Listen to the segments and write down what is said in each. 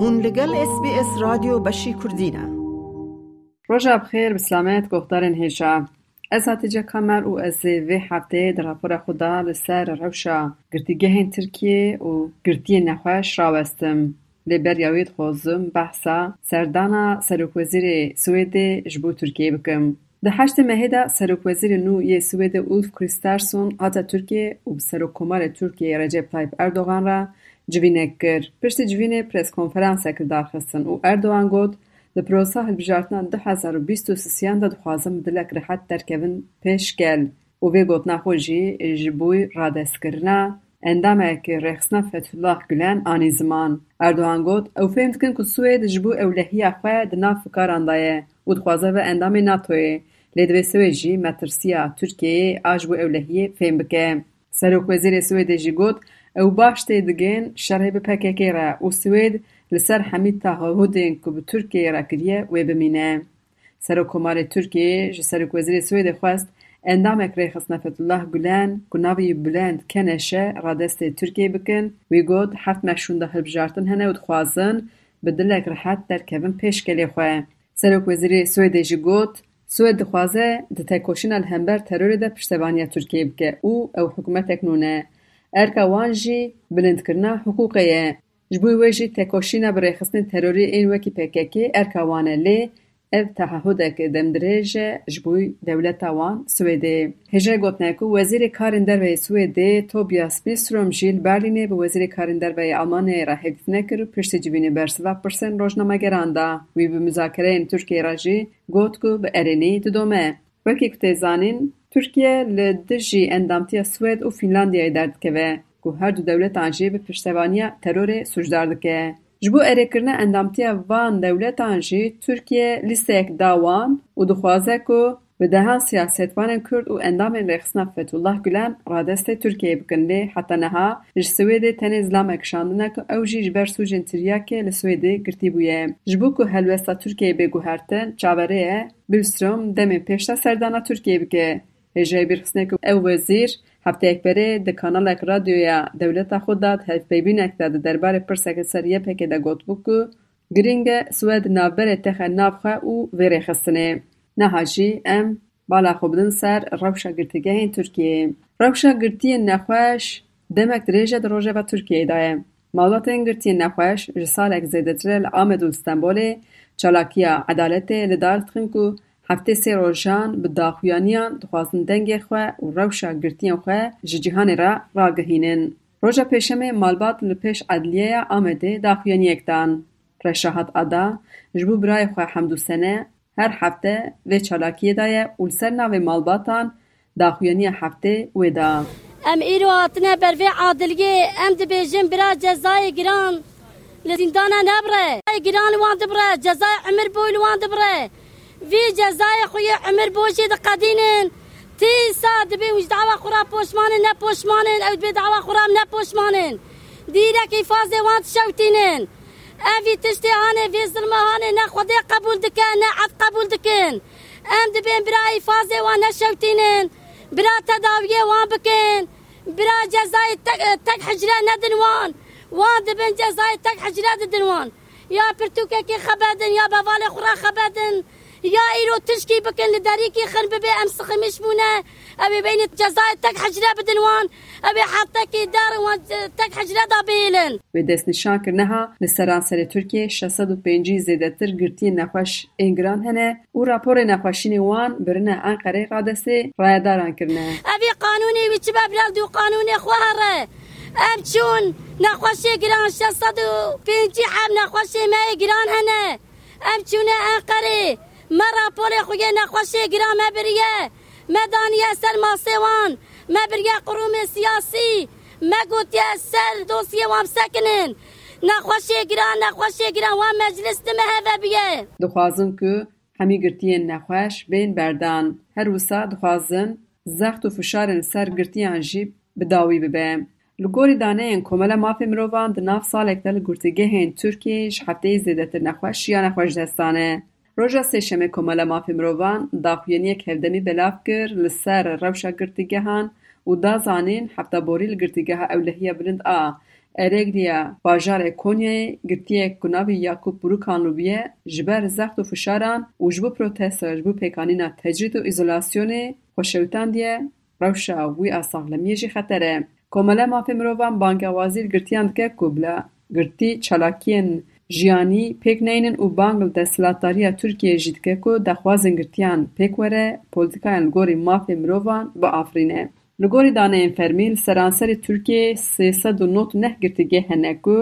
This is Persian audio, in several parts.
هون لگل اس بی اس رادیو بشی کردینه روژا بخیر بسلامت گفتارن هیشا از هاتیجا کامر و از وی هفته در راپور خدا لسر روشا. گرتیگهین ترکیه و گرتی نخوش راوستم لبر یاوید خوزم بحثا. سردانا سروک وزیر سوید جبو ترکیه بکم. ده هشت مهدا سروک وزیر نو یه سوید اولف کریستارسون هاتا ترکیه و سروک کمار ترکیه رجب تایپ اردوغان را جوینک کر پشت جوینه پرس کنفرانس کر دارخستن و اردوغان گوت د پروسا هلبژارتنا ده هزار و بیست و سیان ده دخوازم دلک رحت درکوین پیش گل و وی گوتنا خو جی جبوی رادستکرنا اندامك رخصنا فتح الله گلن آنی زمان. اردوغان گوت او فهم دکن که سوید جبو اولهیه خواه ده ناف فکاران دایه و دخوازه و اندام ناتوه لیدوی سوید جی مترسیا ترکیه آجبو اولهیه فهم بکه سروک وزیر سوید جی او باش تی دگین شرح به پکیکی را او سوید لسر حمید تا هودین که به ترکیه را کریه و بمینه. سر و کمار ترکیه جه سر و وزیر سوید خواست اندام اکری خسنفت الله گلن که نوی بلند کنشه را دست ترکیه بکن وی گود حفت مشونده هلب جارتن هنه و دخوازن به دلک رحت در کبن پیش کلی خواه. سر و وزیر سوید جه گود سوید دخوازه ده تکوشین الهمبر ترور ده پشتبانی ترکیه بکه او او حکومت اکنونه. Erka wan jî bilindkirina hiqûqê ye. Ji bo wê jî têkoşîna bi rêxistinên terorî ên wekî PKK erka wan e lê ev tehehudek demdirêj e ji bo dewleta wan Swêdê. Hêja gotinaya ku Wezîrê Karên Derveyê Swêdê Tobias Billström jî li Berlînê bi Wezîrê Karên Derveyê Almanyayê re hevdîtinê kir û piştî civînê bersiva pirsên rojnamegeran da. Wî bi müzakereyên Tirkiyeyê re jî got ku bi erênî didome. Wekî ku tê zanîn, Tirkiye li dijî endamtiya Swêd û Fînlandiyayê derdikeve. ku her du dewletan jî bi piştevaniya terorê sûcdar dike. Ji bo erêkirina endamtiya van dewletan jî Tirkiye lîsteyek da wan û dixwaze ku bi dehan siyasetvanên Kurd û endamên rêxistina Fethullah Gulen radestê Tirkiyeyê bikin lê heta niha ji Swêdê tenê zilamek şandine ku ew jî ji ber sûcên tiryakê li Swêdê girtîbûye. Ji bo ku helwesta Tirkiyeyê bêguhertin çaverê ye, Billström demên pêşta serdana Tirkiyeyê bike. Hêjeyê bîrxistinê ku ew wezîr Hefteyek berê di kanalek radyoya dewleta xwe da hevpeyvînek de di derbarê pirsekê ser yepekê de gotbû ku giring e Swêd navberê نهاجی ام بالا خوبدن سر روشا گرتگه این ترکیه روشا گرتی نخوش دمک دریجه دروجه و ترکیه دایم. مالات این گرتی نخوش رسال اک زیده ترل آمد و استنبوله چلاکیا عدالت لدار ترنکو هفته سی روشان به داخویانیان دخواستن دنگ خو و روشا گرتی خو ججیهان را را گهینن پشمه پیشمه مالبات لپیش عدلیه آمده داخویانی اکتان رشاهت ادا جبو برای خواه حمدو سنه هر هفته و چالاکی دای اولسر و مالباتان دا خوینی هفته و دا ام ایرو آتنا بر وی عادلگی ام دی بیجن برا جزای گران لزندانا نبره جزای گران وان دبره جزای عمر بوی لوان دبره وی جزای خوی عمر بوشی دا قدینن تی سا دی بی وجد عوا خورا پوشمانن نه پوشمانن او دی بی دعوا خورا نه پوشمانن دیرک ایفاز وان أفي تشتي هاني في زلمة هاني ناخذ قبول دكان ناعف قبول دكان أم دبين براي فازي وأنا شوتينين. برا تداوية وان بكين. برا جزاي تك حجرة ندنوان وان دبين جزاي تك حجرة دنوان. يا برتوكي كي خبادن يا بافالي خرا خبادن. ایرو تشکی بکن لداری کی خن ببی ام سخمش بونه ابي بين جزاء تك حجره بدنوان. ابي حتى كي دار وان تك حجره دا بیلن و دست نشان کرنها لسرانسر ترکیه 605 زیدتر گرتی نخوش انگران هنه و راپور نخوشین وان برنه انقره رادسه رایداران کرنه ابي قانوني وچبا بلاد قانوني خواره ام چون نخوشی گران 605 حب نخوشی ما گران هنه ام چونه انقره مرا پول خوی نخوشی گرام مبریه مدانی سر ماسوان مبریه قروم سیاسی مگوتی سر دوسیه وام سکنن نخوشی گران نخوشی گران وام مجلس دمه هفه بیه. دخوازن که همی گرتیین نخوش بین بردان. هر وسا دخوازن زخت و فشارن سر گرتیان جی بداوی ببه. لگوری دانه کمال مافی مروان د ناف سالک دل گرتگهین ترکیه ش هفته زیدتر نخوش یا نخوش دستانه. روژا سشمه کومله مافی مروان دا خوینی یک هفدمی بلاف کر لسر روشا گرتگه هان و دا زانین حفتا بوری لگرتگه ها اولهیه بلند آ ارگ دیا باجار گرتیه کنابی یاکوب برو جبر زخت و فشاران و جبو پروتست و جبو پیکانینا تجرید و ایزولاسیونی خوشوتان دیا روشا وی اصاغلمیه جی خطره کومله مافی مروان بانگا وزیر گرتیان که کبلا گرتی چلاکین jiyanî pêk neynin û bang li desthilatdariya Tirkiyeyê jî dike ku daxwazên girtiyan pêk were polîtikayan li gorî mafê mirovan biafirîne. Li gorî daneyên fermî li seranserê Tirkiyeyê sê sed û nod neh girtîgeh hene ku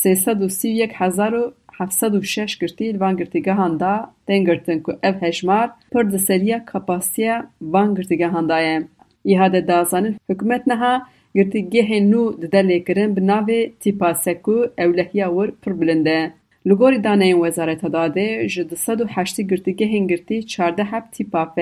sê sed û sî û yek hezar û heft sed û şeş girtî li van girtîgehan da tên girtin ku ev hejmar pir di seriya kapasiteya van girtîgehan da ye. Îhade dazanin hikûmet niha girtîgehên nû dide lêkirin bi navê Tîpase ku ewlehiya wir pir bilind e. Li gorî daneyên Wezareta Dadê ji di sed û heştî girtîgehên girtî çardeh heb tîpa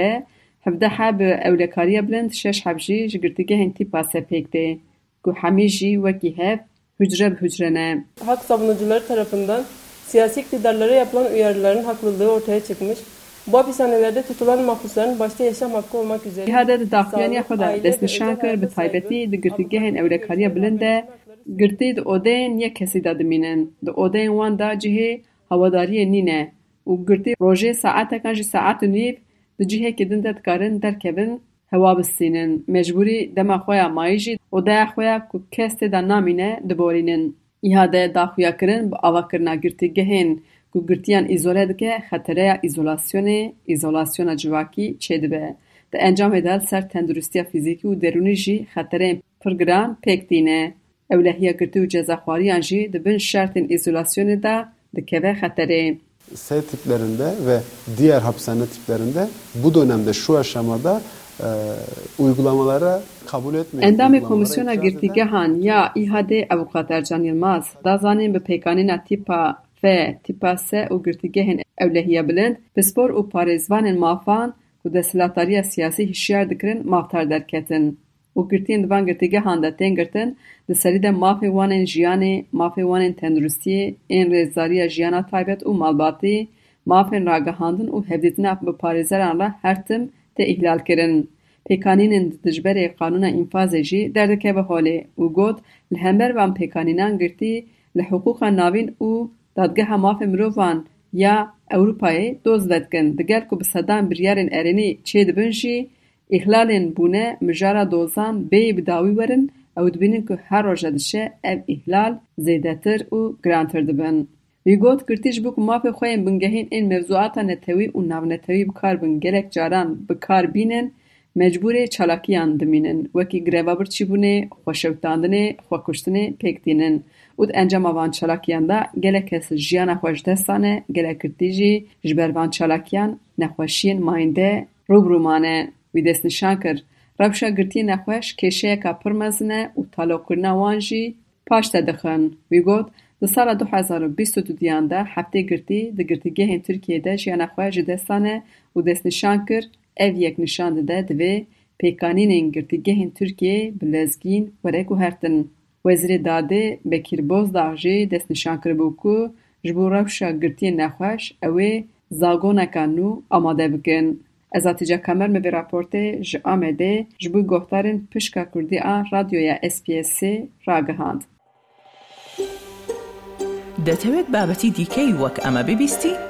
bilind şeş heb jî ji girtîgehên Tîpase pêk tê ku hemî jî wekî hev hücre bi hücre ne. Hak savunucuları tarafından siyasi iktidarlara yapılan uyarıların haklılığı ortaya çıkmış. Bu hapishanelerde tutulan mahpusların başta yaşam hakkı olmak üzere Îhade di daxuyaniya xwe de destnîşan kir bi taybetî di girtîgehên ewlekariya bilind de girtî di odeyên yek kesî de dimînin. Di odeyên wan de cihê hewadariyê nîne û girtî rojê saetekan ji saet û nîv di cihekê din de dikarin derkevin hewa bistînin. Mecbûrî dema xwe ya mayî jî odeya xwe ya ku kes tê de namîne diborînin. Îhade daxuyakirin bi avakirina girtîgehên ku girtiyan îzole dike xetereya îzolasyonê, îzolasyona civakî çêdibe. Di encamê de ser tenduristiya fîzîkî û derûnî jî xetereyên pir giran pêk tîne. Ewlehiya girtî û cezaxwariyan jî di bin şertên îzolasyonê de dikeve xeterê. S tiplerinde ve diğer hapishane tiplerinde bu dönemde şu aşamada e, uygulamalara kabul etmeyen Endamê Komisyona Girtîgehan ya İHAD Avukat Ercan Yılmaz da zanên bi pêkanîna tîpa ف تیپاس او گرتیگه هن بلند بسپور او پاریزوان مافان و دسلاتاریا سیاسی هشیار دکرن مافتار درکتن او گرتین دوان گرتیگه هن ده تین گرتن سری ده مافی وان این جیانی مافی وان این تندرستی این جیانا تایبت او مالباتی مافی را گهاندن او هفدیتن اپ بپاریزران را هر تم ده احلال کرن پیکانین این دجبر ای قانون این در جی دردکه بخولی او گود لهمبر وان پیکانین ان گرتی لحقوق ناوین او Dadgeha Mafê Mirovan ya Ewropayê doz vedikin digel ku bi sedan biryarên erênî çê dibin jî îhlalên bûne mijara dozan bêyî bi dawî werin ew dibînin ku her roja dişe ev îhlal zêdetir û girantir dibin. Wî got girtî ji bo ku mafê xwe yên bingehîn ên mevzuata netewî û navnetewî bikarbin gelek caran bikar bînin مجبوره چلاکی اندمینن. و کی گریوابر چی بونه خوشوتاند نه خوکشتن پک دینن او انجام وان چلاکی اندا گله کس جیان خوشت سنه گله کرتیجی جبر وان چلاکیان نه خوشین ماینده وی و دیسن شانکر رابشا گرتی نه خوش کشه کا پرمزنه او تالو کرنا وانجی پاشت دخن. وی گوت د سال 2022 دیانده هفته گرتی د گرتیګه هن ترکیه ده جیان خوشت سنه او دیسن شانکر ev yek nîşan dide divê pêkanînên girtîgehên Tirkiyeyê bi lezgîn were guhertin. Wezîrê Dadê Bekîr Bozdağ jî destnîşan kiribû ku ji bo rewşa girtiyên nexweş ew ê zagoneka nû amade bikin. Kemer me vê raportê ji Amedê ji bo guhdarên pişka Kurdî a radyoya SPSê ragihand. دەتەوێت بابەتی دیکەی وەک ئەمە ببیستی؟